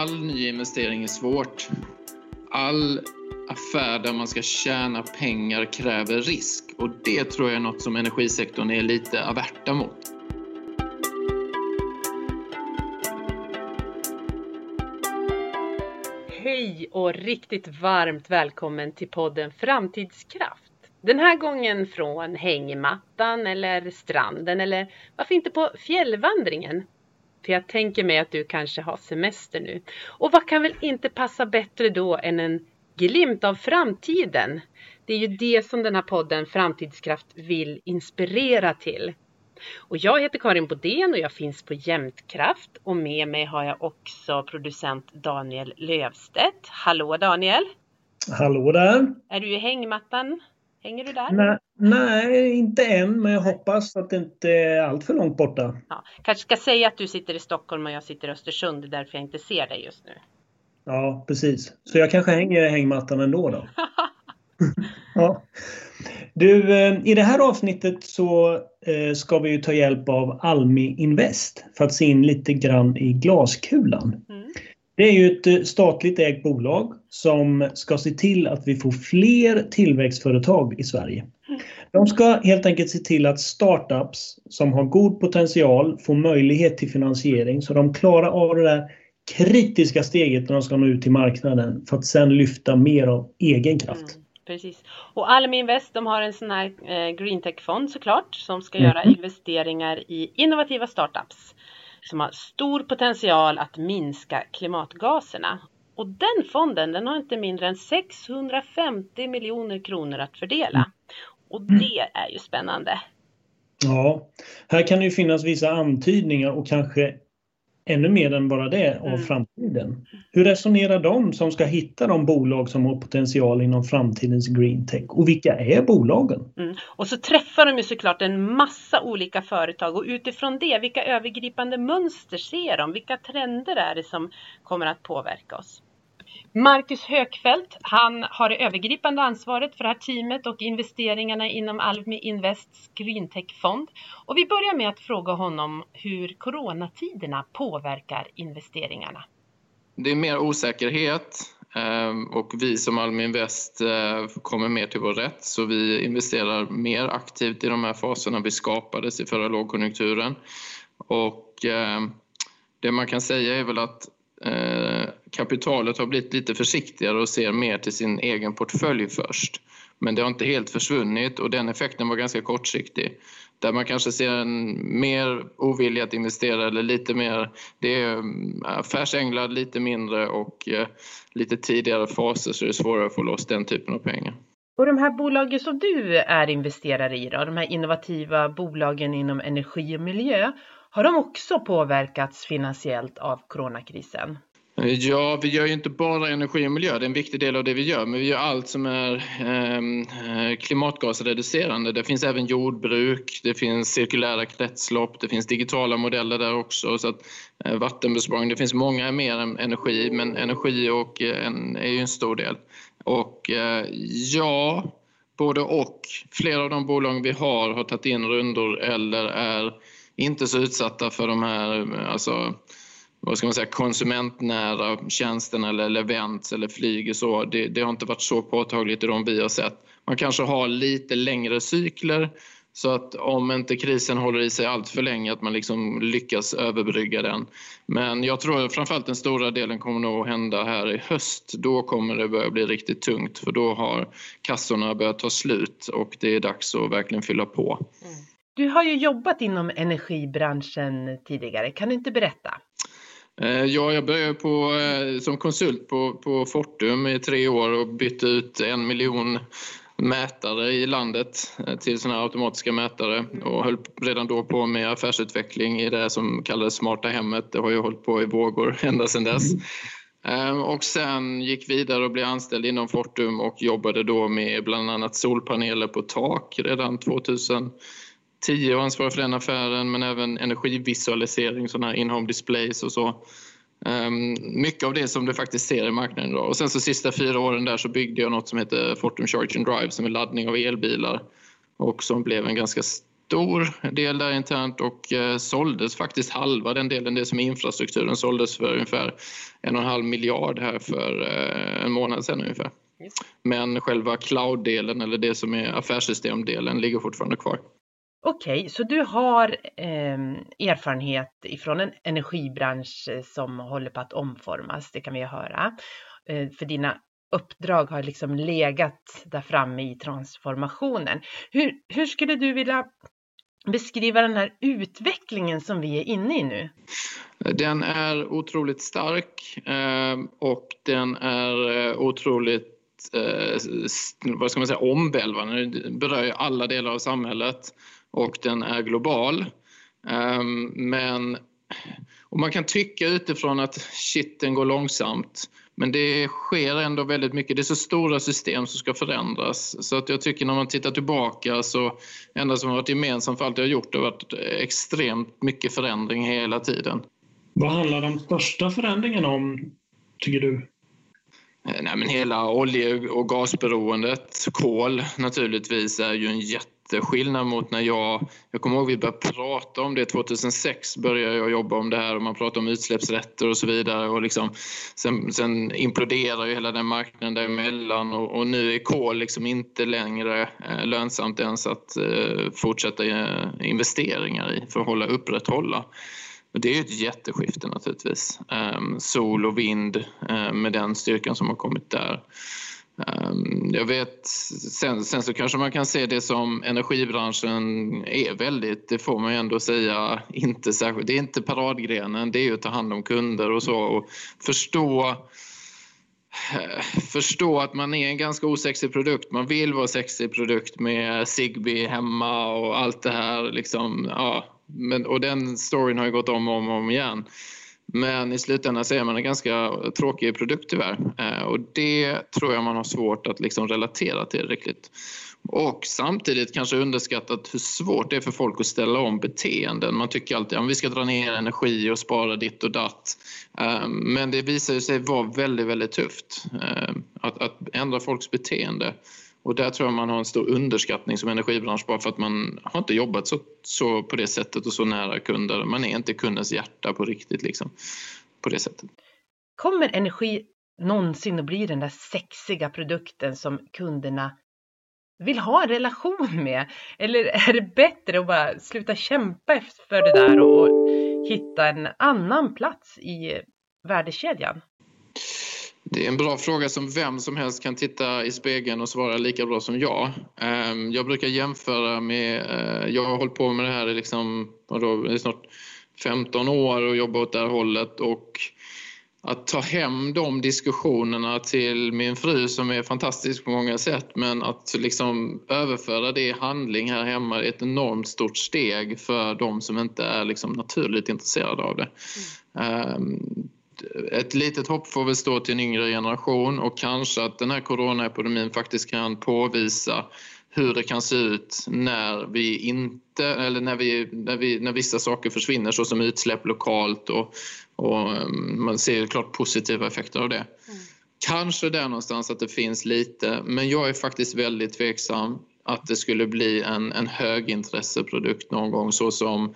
All ny investering är svårt. All affär där man ska tjäna pengar kräver risk och det tror jag är något som energisektorn är lite averta mot. Hej och riktigt varmt välkommen till podden Framtidskraft. Den här gången från hängmattan eller stranden eller varför inte på fjällvandringen för jag tänker mig att du kanske har semester nu. Och vad kan väl inte passa bättre då än en glimt av framtiden? Det är ju det som den här podden Framtidskraft vill inspirera till. Och jag heter Karin Bodén och jag finns på Jämtkraft och med mig har jag också producent Daniel Lövstedt. Hallå Daniel! Hallå där! Är du i hängmattan? Hänger du där? Nej, nej, inte än, men jag hoppas att det inte är allt för långt borta. Ja, kanske ska säga att du sitter i Stockholm och jag sitter i Östersund, det är därför jag inte ser dig just nu. Ja, precis. Så jag kanske hänger i hängmattan ändå då. ja. Du, eh, i det här avsnittet så eh, ska vi ta hjälp av Almi Invest för att se in lite grann i glaskulan. Mm. Det är ju ett eh, statligt ägt bolag som ska se till att vi får fler tillväxtföretag i Sverige. De ska helt enkelt se till att startups som har god potential får möjlighet till finansiering så de klarar av det där kritiska steget när de ska nå ut till marknaden för att sen lyfta mer av egen kraft. Mm, precis. Och Almi Invest de har en sån här eh, greentech-fond såklart som ska mm. göra investeringar i innovativa startups som har stor potential att minska klimatgaserna. Och den fonden den har inte mindre än 650 miljoner kronor att fördela. Och mm. det är ju spännande. Ja, här kan det ju finnas vissa antydningar och kanske ännu mer än bara det av mm. framtiden. Hur resonerar de som ska hitta de bolag som har potential inom framtidens green tech och vilka är bolagen? Mm. Och så träffar de ju såklart en massa olika företag och utifrån det, vilka övergripande mönster ser de? Vilka trender är det som kommer att påverka oss? Marcus Högfeldt, han har det övergripande ansvaret för det här teamet och investeringarna inom Almi Invests Greentech-fond. Och vi börjar med att fråga honom hur coronatiderna påverkar investeringarna. Det är mer osäkerhet ehm, och vi som Almi Invest eh, kommer mer till vår rätt så vi investerar mer aktivt i de här faserna vi skapades i förra lågkonjunkturen. Och ehm, det man kan säga är väl att eh, kapitalet har blivit lite försiktigare och ser mer till sin egen portfölj först. Men det har inte helt försvunnit och den effekten var ganska kortsiktig. Där man kanske ser en mer ovilja att investera eller lite mer, det är eh, affärsänglar lite mindre och eh, lite tidigare faser så är det svårare att få loss den typen av pengar. Och de här bolagen som du är investerare i då, de här innovativa bolagen inom energi och miljö, har de också påverkats finansiellt av coronakrisen? Ja, vi gör ju inte bara energi och miljö, det är en viktig del av det vi gör, men vi gör allt som är ehm, eh, klimatgasreducerande. Det finns även jordbruk, det finns cirkulära kretslopp, det finns digitala modeller där också, så att, eh, vattenbesparing, det finns många mer än energi, men energi och, eh, en, är ju en stor del. Och eh, ja, både och. Flera av de bolag vi har har tagit in rundor eller är inte så utsatta för de här alltså, vad ska man säga, konsumentnära tjänsterna eller events eller flyg och så. Det, det, har inte varit så påtagligt i de vi har sett. Man kanske har lite längre cykler så att om inte krisen håller i sig allt för länge att man liksom lyckas överbrygga den. Men jag tror framförallt den stora delen kommer nog att hända här i höst. Då kommer det börja bli riktigt tungt för då har kassorna börjat ta slut och det är dags att verkligen fylla på. Mm. Du har ju jobbat inom energibranschen tidigare. Kan du inte berätta? Eh, ja, jag började på, eh, som konsult på, på Fortum i tre år och bytte ut en miljon mätare i landet eh, till sådana automatiska mätare och höll redan då på med affärsutveckling i det som kallades smarta hemmet. Det har ju hållit på i vågor ända sedan dess. Och sen gick vidare och blev anställd inom Fortum och jobbade då med bland annat solpaneler på tak redan 2000 10 och ansvarig för den affären men även energivisualisering, sådana här in-home displays och så. Um, mycket av det som du faktiskt ser i marknaden idag. Och sen så sista fyra åren där så byggde jag något som heter Fortum Charge and Drive som är laddning av elbilar och som blev en ganska stor del där internt och eh, såldes faktiskt halva den delen, det som är infrastrukturen, såldes för ungefär en och en halv miljard här för eh, en månad sedan ungefär. Men själva cloud-delen eller det som är affärssystemdelen ligger fortfarande kvar. Okej, okay, så du har eh, erfarenhet ifrån en energibransch eh, som håller på att omformas, det kan vi höra. Eh, för dina uppdrag har liksom legat där framme i transformationen. Hur, hur skulle du vilja beskriva den här utvecklingen som vi är inne i nu? Den är otroligt stark eh, och den är eh, otroligt Eh, vad ska man säga, omvälvande. Den berör ju alla delar av samhället och den är global. Ehm, men och man kan tycka utifrån att shit, den går långsamt. Men det sker ändå väldigt mycket. Det är så stora system som ska förändras. Så att jag tycker när man tittar tillbaka så enda som har varit gemensamt för allt jag har gjort har varit extremt mycket förändring hela tiden. Vad handlar de största förändringarna om, tycker du? Eh, nej, men hela olje och gasberoendet, kol naturligtvis, är ju en jätteskillnad mot när jag... Jag kommer ihåg vi började prata om det 2006 började jag jobba om det här och man pratade om utsläppsrätter och så vidare och liksom sen, sen imploderar ju hela den marknaden däremellan och, och nu är kol liksom inte längre eh, lönsamt ens att eh, fortsätta eh, investeringar i för att hålla upprätthålla. Men det är ett jätteskifte naturligtvis. Ehm, sol och vind eh, med den styrkan som har kommit där. Ehm, jag vet, sen, sen, så kanske man kan se det som energibranschen är väldigt, det får man ju ändå säga, inte särskilt, det är inte paradgrenen, det är ju att ta hand om kunder och så och förstå eh, förstå att man är en ganska osexig produkt. Man vill vara sexig produkt med Zigbee hemma och allt det här. Liksom, ja. Men, och den storyn har ju gått om och om, om igen. Men i slutändan ser är man en ganska tråkig produkt tyvärr. Eh, och det tror jag man har svårt att liksom relatera tillräckligt. Och samtidigt kanske underskattat hur svårt det är för folk att ställa om beteenden. Man tycker alltid att vi ska dra ner energi och spara ditt och datt. Eh, men det visar sig vara väldigt, väldigt tufft eh, att, att ändra folks beteende. Och där tror jag man har en stor underskattning som energibransch bara för att man har inte jobbat så, så på det sättet och så nära kunder. Man är inte kundens hjärta på riktigt liksom, på det sättet. Kommer energi någonsin att bli den där sexiga produkten som kunderna vill ha en relation med? Eller är det bättre att bara sluta kämpa för det där och hitta en annan plats i värdekedjan? Det är en bra fråga som vem som helst kan titta i spegeln och svara lika bra som jag. Ehm, jag brukar jämföra med, eh, jag har hållit på med det här i liksom, vadå, snart 15 år och jobbat åt det här hållet och att ta hem de diskussionerna till min fru som är fantastisk på många sätt men att liksom överföra det i handling här hemma är ett enormt stort steg för de som inte är liksom naturligt intresserade av det. Mm ett litet hopp får väl stå till en yngre generation och kanske att den här coronaepidemin faktiskt kan påvisa hur det kan se ut när vi inte, eller när, vi, när, vi, när vissa saker försvinner såsom utsläpp lokalt och, och mm, man ser klart positiva effekter av det. Mm. Kanske där någonstans att det finns lite, men jag är faktiskt väldigt tveksam att det skulle bli en, en högintresseprodukt någon gång så som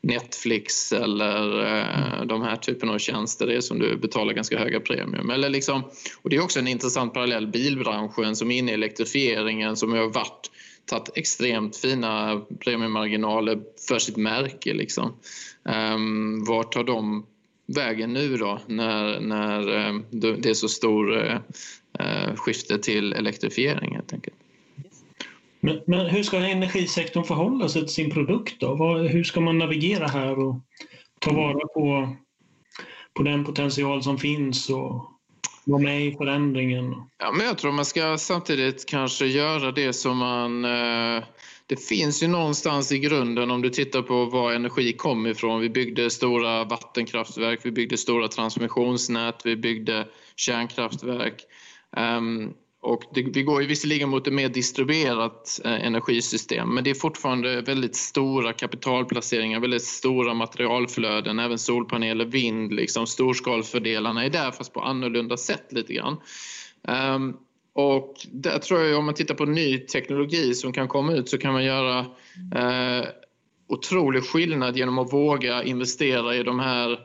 Netflix eller eh, de här typen av tjänster, det är som du betalar ganska höga premium. Eller liksom, och det är också en intressant parallell, bilbranschen som är inne i elektrifieringen som har varit tagit extremt fina premiemarginaler för sitt märke. Liksom. Um, vart tar de vägen nu då när, när um, det är så stor uh, skifte till elektrifiering helt enkelt? Men, men, hur ska energisektorn förhålla sig till sin produkt då? Var, hur ska man navigera här och ta vara på, på den potential som finns och vara med i förändringen? Ja, men jag tror man ska samtidigt kanske göra det som man... Eh, det finns ju någonstans i grunden om du tittar på var energi kom ifrån. Vi byggde stora vattenkraftverk, vi byggde stora transmissionsnät, vi byggde kärnkraftverk. Um, och det, vi går ju visserligen mot ett mer distribuerat eh, energisystem men det är fortfarande väldigt stora kapitalplaceringar, väldigt stora materialflöden, även solpaneler, vind, liksom, storskalfördelarna är där fast på annorlunda sätt lite grann. Um, Och där tror jag om man tittar på ny teknologi som kan komma ut så kan man göra eh, otrolig skillnad genom att våga investera i de här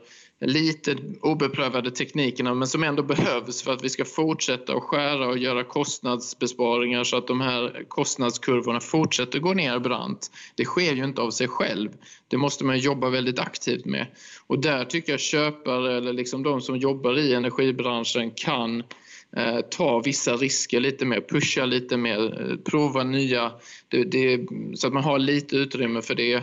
lite obeprövade teknikerna men som ändå behövs för att vi ska fortsätta att skära och göra kostnadsbesparingar så att de här kostnadskurvorna fortsätter gå ner brant. Det sker ju inte av sig själv. Det måste man jobba väldigt aktivt med. Och där tycker jag köpare eller liksom de som jobbar i energibranschen kan Eh, ta vissa risker lite mer, pusha lite mer, eh, prova nya, det, det, så att man har lite utrymme för det.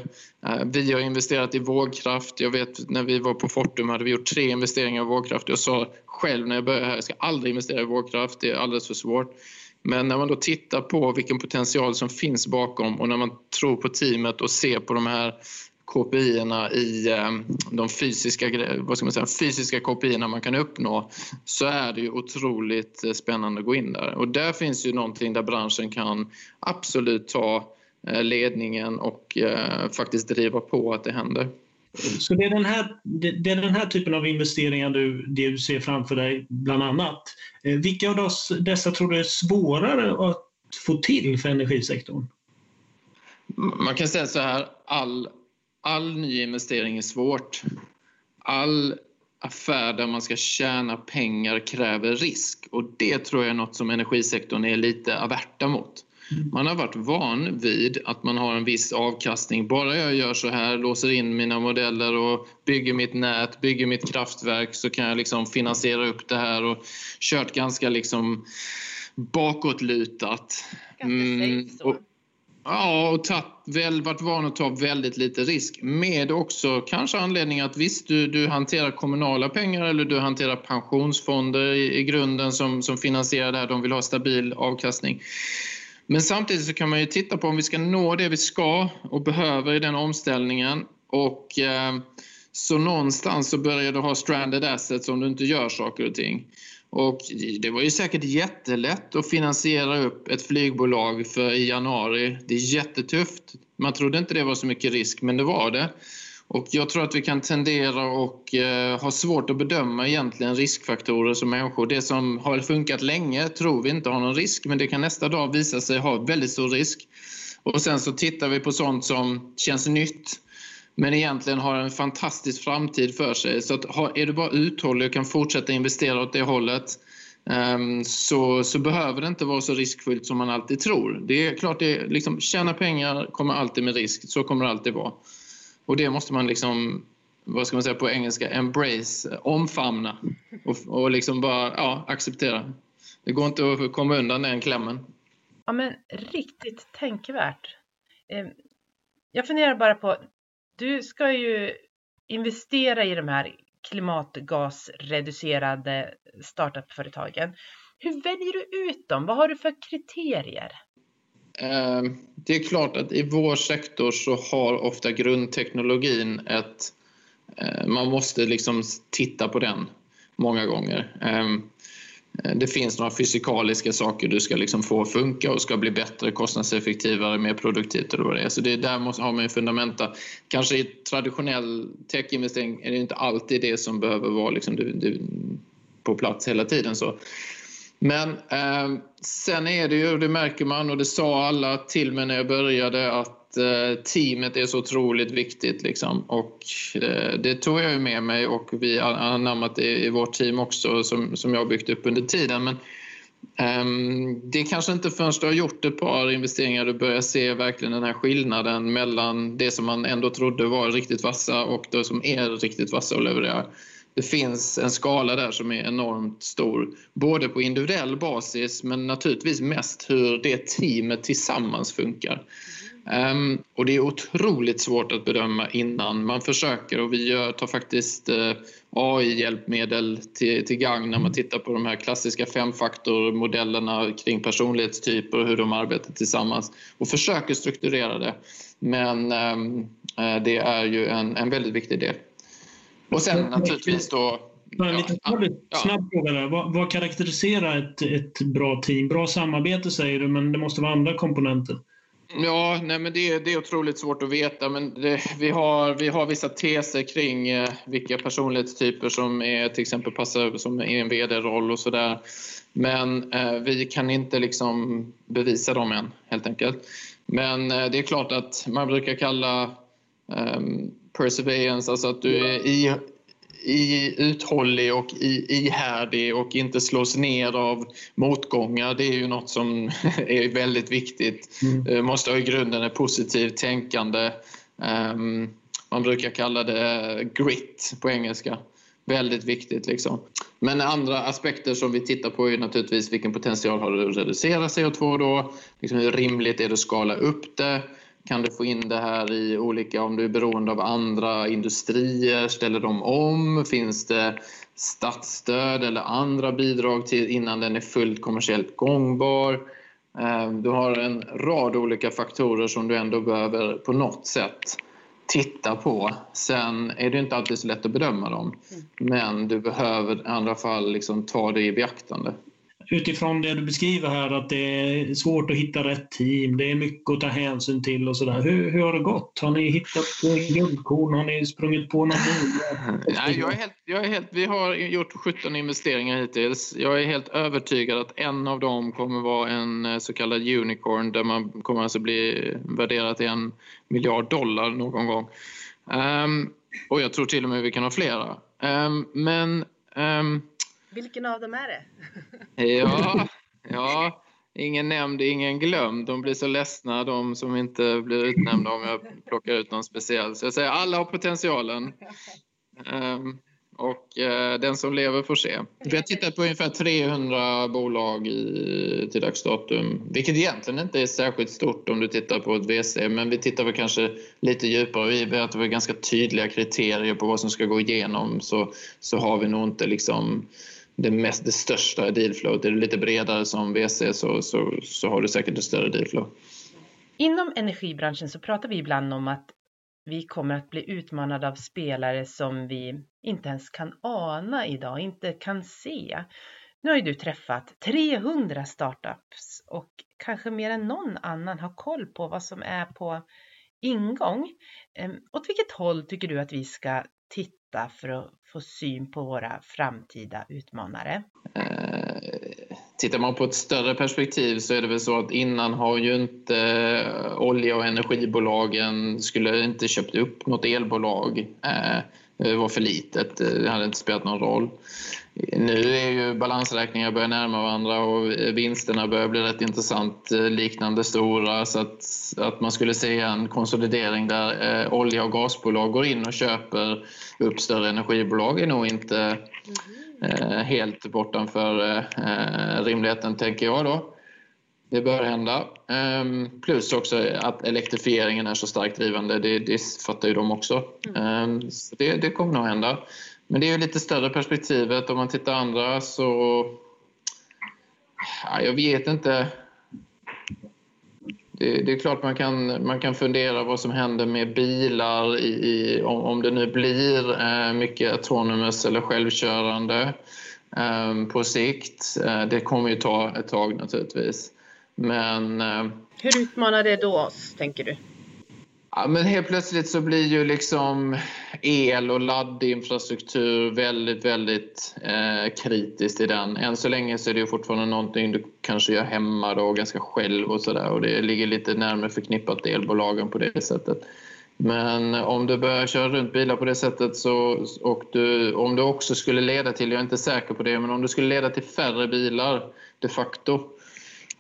Eh, vi har investerat i vågkraft. Jag vet när vi var på Fortum hade vi gjort tre investeringar i vågkraft. Jag sa själv när jag började här, jag ska aldrig investera i vågkraft, det är alldeles för svårt. Men när man då tittar på vilken potential som finns bakom och när man tror på teamet och ser på de här KPI-erna i ehm, de fysiska, vad ska man säga, fysiska KPI man kan uppnå så är det ju otroligt eh, spännande att gå in där. Och där finns ju någonting där branschen kan absolut ta eh, ledningen och eh, faktiskt driva på att det händer. Så det är den här, det är den här typen av investeringar du, du ser framför dig bland annat. Vilka av dessa tror du är svårare att få till för energisektorn? Man kan säga så här, all all ny investering är svårt. All affär där man ska tjäna pengar kräver risk och det tror jag är något som energisektorn är lite averta mot. Mm. Man har varit van vid att man har en viss avkastning. Bara jag gör så här, låser in mina modeller och bygger mitt nät, bygger mitt kraftverk så kan jag liksom finansiera upp det här och kört ganska liksom bakåtlutat. Mm, och, Ja, och tatt, väl, varit van att ta väldigt lite risk. Med också kanske anledning att visst, du, du hanterar kommunala pengar eller du hanterar pensionsfonder i, i grunden som, som finansierar det här. De vill ha stabil avkastning. Men samtidigt så kan man ju titta på om vi ska nå det vi ska och behöver i den omställningen. Och eh, så någonstans så börjar du ha stranded assets om du inte gör saker och ting. Och det var ju säkert jättelätt att finansiera upp ett flygbolag för i januari. Det är jättetufft. Man trodde inte det var så mycket risk, men det var det. Och jag tror att vi kan tendera och eh, ha svårt att bedöma egentligen riskfaktorer som människor. Det som har funkat länge tror vi inte har någon risk, men det kan nästa dag visa sig ha väldigt stor risk. Och sen så tittar vi på sånt som känns nytt men egentligen har en fantastisk framtid för sig. Så att, är du bara uthållig och kan fortsätta investera åt det hållet ehm, så, så behöver det inte vara så riskfyllt som man alltid tror. Det är klart, det är, liksom, tjäna pengar kommer alltid med risk. Så kommer det alltid vara. Och det måste man liksom vad ska man säga på engelska, embrace, omfamna och, och liksom bara ja, acceptera. Det går inte att komma undan den klämmen. Ja men riktigt tänkvärt. Ehm, jag funderar bara på, du ska ju investera i de här klimatgasreducerade startupföretagen. Hur väljer du ut dem? Vad har du för kriterier? Ehm, det är klart att i vår sektor så har ofta grundteknologin ett... Eh, man måste liksom titta på den många gånger. Ehm, Eh, det finns några fysikaliska saker du ska liksom få att funka och ska bli bättre, kostnadseffektivare, mer produktivt eller vad det är. Så det där måste, har man fundamenta. Kanske i traditionell techinvestering är det inte alltid det som behöver vara liksom du, du, på plats hela tiden. Så. Men eh, sen är det ju, det märker man och det sa alla till mig när jag började att Eh, teamet är så otroligt viktigt. Liksom. Och eh, det tog jag ju med mig och vi har anammat det i vårt team också som, som jag har byggt upp under tiden. Men ehm, det är kanske inte förrän du har gjort ett par investeringar du börjar se verkligen den här skillnaden mellan det som man ändå trodde var riktigt vassa och det som är riktigt vassa och levererar. Det finns en skala där som är enormt stor, både på individuell basis men naturligtvis mest hur det teamet tillsammans funkar. Um, och det är otroligt svårt att bedöma innan man försöker och vi gör, tar faktiskt eh, AI-hjälpmedel till, till gang när man tittar på de här klassiska femfaktormodellerna kring personlighetstyper och hur de arbetar tillsammans och försöker strukturera det. Men um, uh, det är ju en, en väldigt viktig del. Och sen naturligtvis då en liten snabb, snabb fråga där. Vad, vad karaktäriserar ett, ett bra team? Bra samarbete säger du, men det måste vara andra komponenter. Ja, nej, men det, det är otroligt svårt att veta. Men det, vi, har, vi har vissa teser kring eh, vilka personlighetstyper som är, till exempel passar som är en VD-roll och sådär. Men eh, vi kan inte liksom bevisa dem än, helt enkelt. Men eh, det är klart att man brukar kalla eh, perseverance, alltså att du är i, i, uthållig och i, ihärdig och inte slås ner av motgångar. Det är ju något som är väldigt viktigt. Mm. Du måste ha i grunden ett positivt tänkande. Um, man brukar kalla det grit på engelska. Väldigt viktigt. Liksom. Men andra aspekter som vi tittar på är naturligtvis vilken potential har du att reducera CO2 då? Liksom hur rimligt är det att skala upp det? Kan du få in det här i olika, om du är beroende av andra industrier, ställer de om? Finns det statsstöd eller andra bidrag till innan den är fullt kommersiellt gångbar? Eh, du har en rad olika faktorer som du ändå behöver på något sätt titta på. Sen är det inte alltid så lätt att bedöma dem. Mm. Men du behöver i andra fall liksom ta det i beaktande utifrån det du beskriver här att det är svårt att hitta rätt team, det är mycket att ta hänsyn till och sådär. Hur, hur har det gått? Har ni hittat guldkorn? Har ni sprungit på något Nej, jag är helt, jag är helt, Vi har gjort 17 investeringar hittills. Jag är helt övertygad att en av dem kommer vara en eh, så kallad unicorn där man kommer alltså bli värderad till en miljard dollar någon gång. Um, och jag tror till och med vi kan ha flera. Um, men um, vilken av dem är det? ja, ja, ingen nämnd, ingen glömd. De blir så ledsna de som inte blir utnämnda om jag plockar ut någon speciell. Så jag säger alla har potentialen. Um, och uh, den som lever får se. Vi har tittat på ungefär 300 bolag i, till dags datum, vilket egentligen inte är särskilt stort om du tittar på ett VC, men vi tittar väl kanske lite djupare. Vi vet att vi har ganska tydliga kriterier på vad som ska gå igenom, så, så har vi nog inte liksom det, mest, det största dealflowet. Är du lite bredare som VC så, så, så har du säkert ett större dealflow. Inom energibranschen så pratar vi ibland om att vi kommer att bli utmanade av spelare som vi inte ens kan ana idag, inte kan se. Nu har ju du träffat 300 startups och kanske mer än någon annan har koll på vad som är på ingång. Ehm, åt vilket håll tycker du att vi ska titta för att få syn på våra framtida utmanare? Eh, tittar man på ett större perspektiv så är det väl så att innan har ju inte eh, olja och energibolagen skulle inte köpt upp något elbolag. Eh, var för litet, det hade inte spelat någon roll. Nu är ju balansräkningar börjar närma varandra och vinsterna börjar bli rätt intressant, eh, liknande stora. Så att, att man skulle se en konsolidering där eh, olja och gasbolag går in och köper upp större energibolag är nog inte eh, helt bortanför eh, rimligheten, tänker jag då. Det bör hända. Um, plus också att elektrifieringen är så starkt drivande, det, det fattar ju de också. Um, det, det kommer nog hända. Men det är ju lite större perspektivet. Om man tittar andra så... Ja, jag vet inte. Det, det, är klart man kan, man kan fundera vad som händer med bilar i, i om, om det nu blir eh, mycket autonomous eller självkörande eh, på sikt. Eh, det kommer ju ta ett tag naturligtvis. Men... Eh, Hur utmanar det då oss, tänker du? Ja, men helt plötsligt så blir ju liksom el och laddinfrastruktur väldigt, väldigt eh, kritiskt i den. Än så länge så är det ju fortfarande någonting du kanske gör hemma då, ganska själv och sådär och det ligger lite närmare förknippat elbolagen på det sättet. Men om du börjar köra runt bilar på det sättet så, och du, om det också skulle leda till, jag är inte säker på det, men om det skulle leda till färre bilar de facto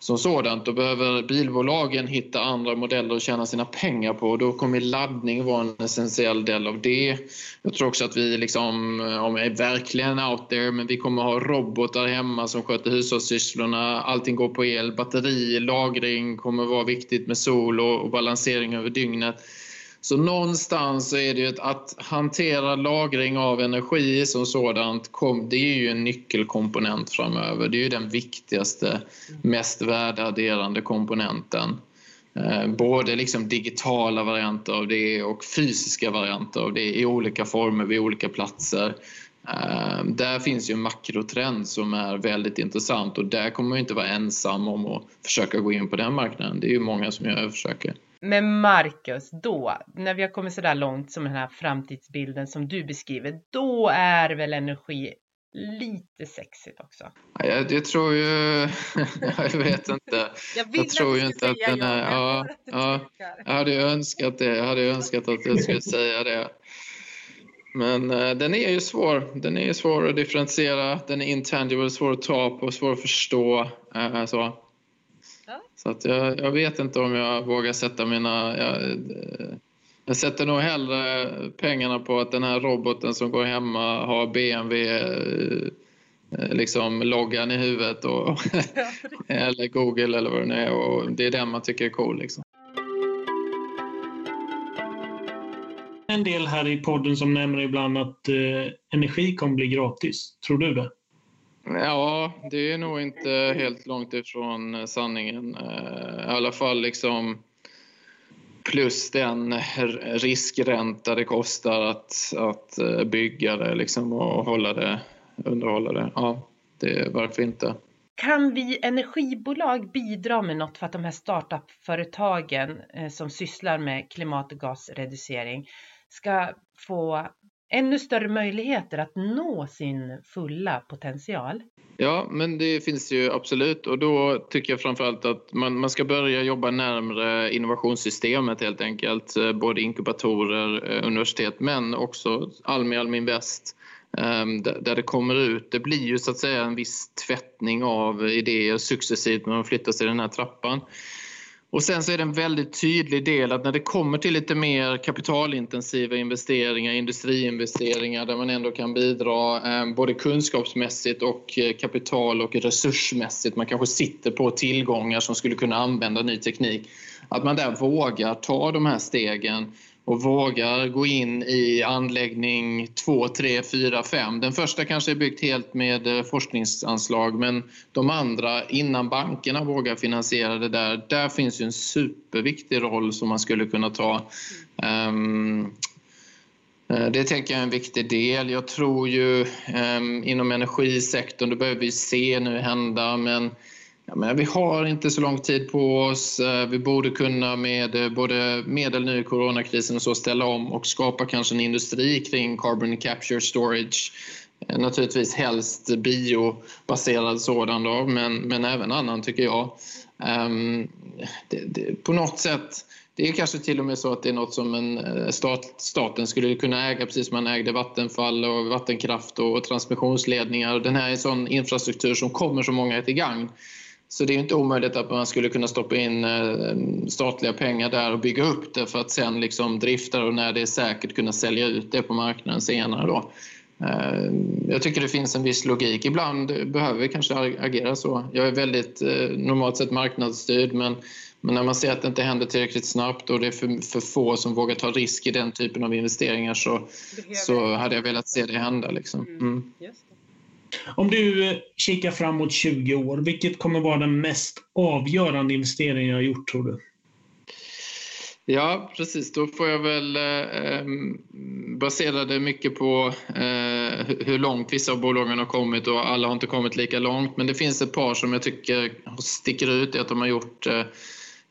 som sådant. Då behöver bilbolagen hitta andra modeller att tjäna sina pengar på. Då kommer laddning vara en essentiell del av det. Jag tror också att vi liksom, om är verkligen out there, men vi kommer ha robotar hemma som sköter hushållssysslorna. Allting går på el, batteri, lagring kommer vara viktigt med sol och, och balansering över dygnet. Så någonstans så är det ju att, hantera lagring av energi som sådant, det är ju en nyckelkomponent framöver. Det är ju den viktigaste, mest värdeadderande komponenten. Eh, både liksom digitala varianter av det och fysiska varianter av det i olika former vid olika platser. Eh, där finns ju en makrotrend som är väldigt intressant och där kommer man inte vara ensam om att försöka gå in på den marknaden. Det är ju många som gör försöker. Men Marcus, då, när vi har kommit så där långt som den här framtidsbilden som du beskriver, då är väl energi lite sexigt också. Jag, jag tror ju... jag vet inte. Jag, jag tror ju inte att den är... Ja, ja, jag hade ju önskat det. Jag hade önskat att jag skulle säga det. Men uh, den är ju svår. Den är svår att differentiera. Den är intangible, svår att ta på, svår att förstå. Uh, så. Så att jag, jag, vet inte om jag vågar sätta mina... Jag, jag sätter nog hellre pengarna på att den här roboten som går hemma har BMW liksom loggan i huvudet och, eller Google eller vad det nu är och det är den man tycker är cool. Liksom. en del här i podden som nämner ibland att eh, energi kommer bli gratis. Tror du det? Ja, det är nog inte helt långt ifrån eh, sanningen. Eh, I alla fall liksom plus den riskränta det kostar att, att eh, bygga det liksom och hålla det, underhålla det. Ja, det, varför inte? Kan vi energibolag bidra med något för att de här startup-företagen som sysslar med klimat och gasreducering ska få ännu större möjligheter att nå sin fulla potential? Ja, men det finns ju absolut och då tycker jag framförallt att man, man ska börja jobba närmre innovationssystemet helt enkelt. Eh, både inkubatorer, eh, universitet men också Almi, Almi Invest ehm, där det kommer ut. Det blir ju så att säga en viss tvättning av idéer successivt när man flyttar sig i den här trappan. Och sen så är det en väldigt tydlig del att när det kommer till lite mer kapitalintensiva investeringar, industriinvesteringar där man ändå kan bidra eh, både kunskapsmässigt och eh, kapital och resursmässigt. Man kanske sitter på tillgångar som skulle kunna använda ny teknik. Att man där vågar ta de här stegen och vågar gå in i anläggning 2, 3, 4, 5. Den första kanske är byggt helt med eh, forskningsanslag men de andra, innan bankerna vågar finansiera det där, där finns ju en superviktig roll som man skulle kunna ta. Um, det tänker jag är en viktig del. Jag tror ju um, inom energisektorn, det behöver vi se nu hända men Ja, men vi har inte så lång tid på oss. Eh, vi borde kunna med eh, både medel nu i coronakrisen och så ställa om och skapa kanske en industri kring carbon capture storage. Eh, naturligtvis helst biobaserad sådan då, men, men även annan tycker jag. Um, det, det, på något sätt det är kanske till och med så att det är något som en stat, staten skulle kunna äga precis som man ägde vattenfall och vattenkraft och transmissionsledningar. Den här är en sån infrastruktur som kommer så många till gagn. Så det är inte omöjligt att man skulle kunna stoppa in eh, statliga pengar där och bygga upp det för att sen liksom drifta och när det är säkert kunna sälja ut det på marknaden senare. Då. Eh, jag tycker det finns en viss logik. Ibland behöver vi kanske agera så. Jag är väldigt eh, normalt sett marknadsstyrd men, men när man ser att det inte händer tillräckligt snabbt och det är för, för få som vågar ta risk i den typen av investeringar så, så hade jag velat se det hända. Liksom. Mm. mm. Om du eh, kikar framåt 20 år, vilket kommer vara den mest avgörande investeringen jag har gjort tror du? Ja, precis. Då får jag väl eh, basera det mycket på eh, hur långt vissa av bolagen har kommit och alla har inte kommit lika långt. Men det finns ett par som jag tycker sticker ut i att de har gjort eh,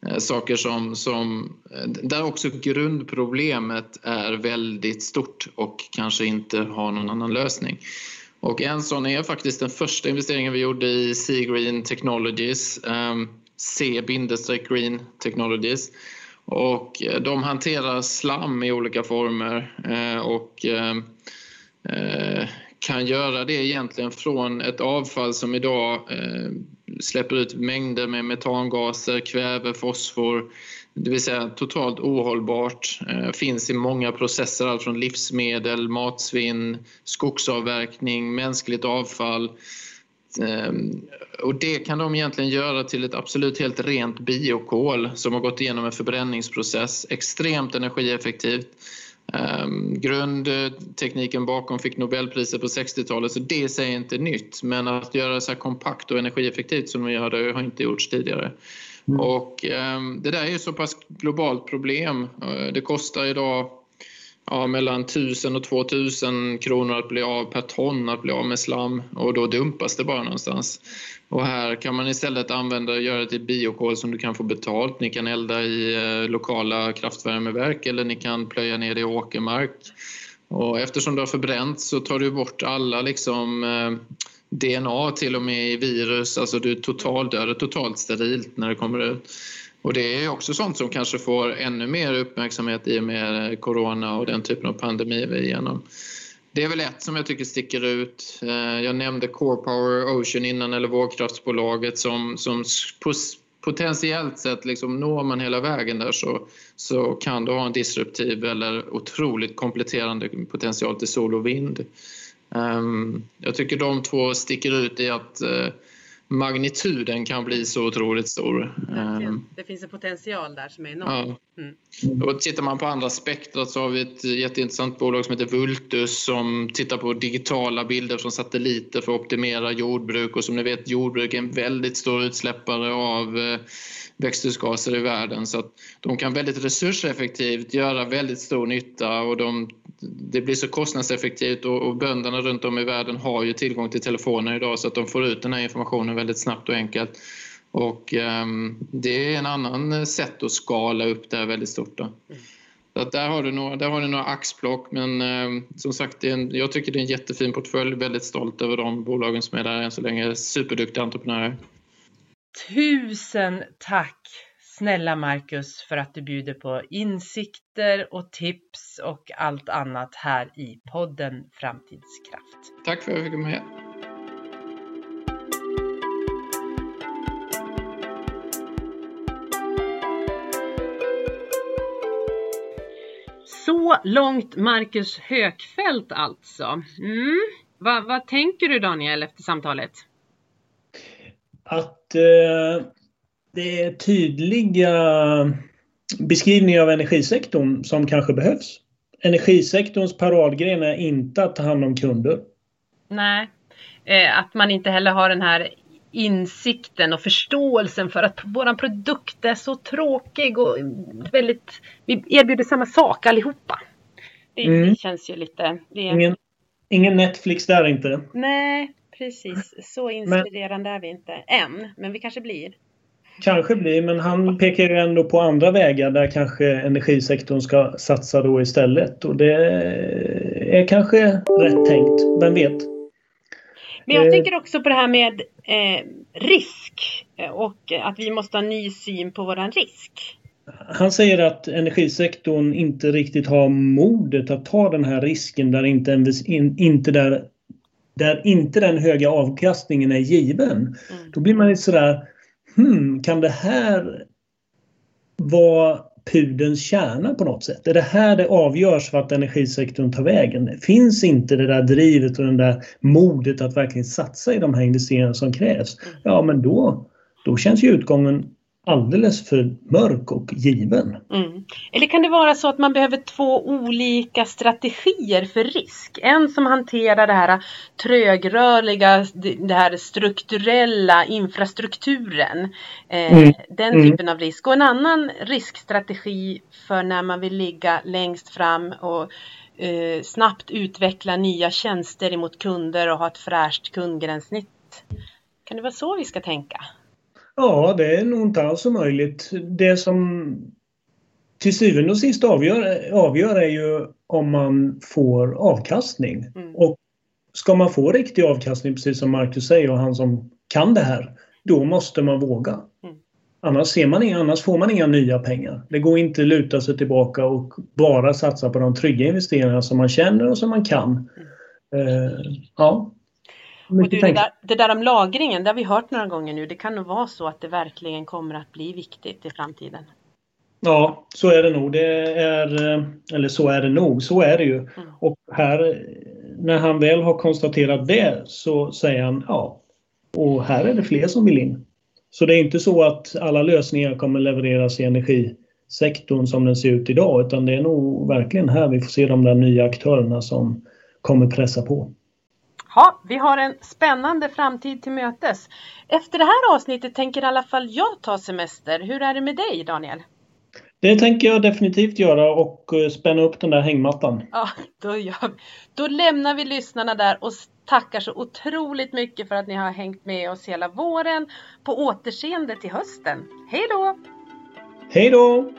eh saker som, som, eh, där också grundproblemet är väldigt stort och kanske inte har någon annan lösning. Och en sån är faktiskt den första investeringen vi gjorde i Sea Green Technologies, ehm, C-Green Technologies. Och eh, de hanterar slam i olika former eh, och ehm, eh, kan göra det egentligen från ett avfall som idag släpper ut mängder med metangaser, kväve, fosfor, det vill säga totalt ohållbart. Eh, finns i många processer, allt från livsmedel, matsvinn, skogsavverkning, mänskligt avfall. Ehm, och det kan de egentligen göra till ett absolut helt rent biokol som har gått igenom en förbränningsprocess, extremt energieffektivt. Ehm, grundtekniken bakom fick Nobelpriset på 60-talet så det säger inte nytt men att göra det så kompakt och energieffektivt som vi gör det har inte gjorts tidigare. Mm. Och ehm, det där är ju så pass globalt problem. Eh, det kostar idag ja, mellan 1000 och 2000 kronor att bli av per ton att bli av med slam och då dumpas det bara någonstans. Och här kan man istället använda och göra det till biokol som du kan få betalt. Ni kan elda i eh, lokala kraftvärmeverk eller ni kan plöja ner det i åkermark. Och eftersom det har förbränts så tar du bort alla liksom, eh, DNA till och med i virus, alltså du är totalt sterilt när det kommer ut. Och det är också sånt som kanske får ännu mer uppmärksamhet i och med corona och den typen av pandemi vi är igenom. Det är väl ett som jag tycker sticker ut. Eh, jag nämnde Core Power Ocean innan, eller vågkraftsbolaget som, som potentiellt sett, liksom, når man hela vägen där så, så kan du ha en disruptiv eller otroligt kompletterande potential till sol och vind. Ehm, jag tycker de två sticker ut i att eh, magnituden kan bli så otroligt stor. Um, det finns en potential där som är enorm. Ja. Mm. Och tittar man på andra spektrat så har vi ett jätteintressant bolag som heter Vultus som tittar på digitala bilder från satelliter för att optimera jordbruk och som ni vet jordbruk är en väldigt stor utsläppare av uh, växthusgaser i världen så att de kan väldigt resurseffektivt göra väldigt stor nytta och de, det blir så kostnadseffektivt och, och bönderna runt om i världen har ju tillgång till telefoner idag så att de får ut den här informationen väldigt snabbt och enkelt. Och um, det är en annan sätt att skala upp det här väldigt stort. Då. Så där, har du några, där har du några axplock men um, som sagt en, jag tycker det är en jättefin portfölj. Väldigt stolt över de bolagen som är där än så länge. Superduktiga entreprenörer. Tusen tack snälla Marcus för att du bjuder på insikter och tips och allt annat här i podden Framtidskraft. Tack för att jag fick vara med. Så långt Marcus Högfeldt alltså. Mm. Va, vad tänker du Daniel efter samtalet? att eh, det är tydliga beskrivningar av energisektorn som kanske behövs. Energisektorns paradgren är inte att ta hand om kunder. Nej, eh, att man inte heller har den här insikten och förståelsen för att våran produkt är så tråkig och väldigt, vi erbjuder samma sak allihopa. Det, mm. känns ju lite... Det... Ingen, ingen Netflix där inte. Nej, precis. Så inspirerande men, är vi inte än, men vi kanske blir. Kanske blir, men han pekar ju ändå på andra vägar där kanske energisektorn ska satsa då istället. Och det är kanske rätt tänkt, vem vet? Men jag eh, tänker också på det här med eh, risk och att vi måste ha en ny syn på våran risk. Han säger att energisektorn inte riktigt har modet att ta den här risken där inte, inte där där inte den höga avkastningen är given. Mm. Då blir man lite sådär, hmm, kan det här vara pudens kärna på något sätt? Är det här det avgörs vart energisektorn tar vägen? Finns inte det där drivet och det där modet att verkligen satsa i de här investeringarna som krävs? Mm. Ja, men då, då känns ju utgången alldeles för mörk och given. Mm. Eller kan det vara så att man behöver två olika strategier för risk? En som hanterar det här trögrörliga, det här strukturella infrastrukturen, eh, mm. den mm. typen mm. av risk och en annan riskstrategi för när man vill ligga längst fram och eh, snabbt utveckla nya tjänster emot kunder och ha ett fräscht kundgränssnitt. Kan det vara så vi ska tänka? Ja, det är nog inte alls omöjligt. Det som till syvende och sist avgör, avgör är ju om man får avkastning. Mm. Och ska man få riktig avkastning, precis som Marcus säger och han som kan det här, då måste man våga. Mm. Annars, ser man inga, annars får man inga nya pengar. Det går inte att luta sig tillbaka och bara satsa på de trygga investeringarna som man känner och som man kan. Mm. Uh, ja, och du, det, där, det där om lagringen, det har vi hört några gånger nu. Det kan nog vara så att det verkligen kommer att bli viktigt i framtiden. Ja, så är det nog. Det är, eh, eller så är det nog, så är det ju. Mm. Och här, när han väl har konstaterat det så säger han ja, och här är det fler som vill in. Så det är inte så att alla lösningar kommer levereras i energisektorn som den ser ut idag, utan det är nog verkligen här vi får se de där nya aktörerna som kommer pressa på. Ja, vi har en spännande framtid till mötes. Efter det här avsnittet tänker i alla fall jag ta semester. Hur är det med dig Daniel? Det tänker jag definitivt göra och eh, spänna upp den där hängmattan. Ja, då, gör då lämnar vi lyssnarna där och tackar så otroligt mycket för att ni har hängt med oss hela våren. På återseende till hösten. Hej då! Hej då!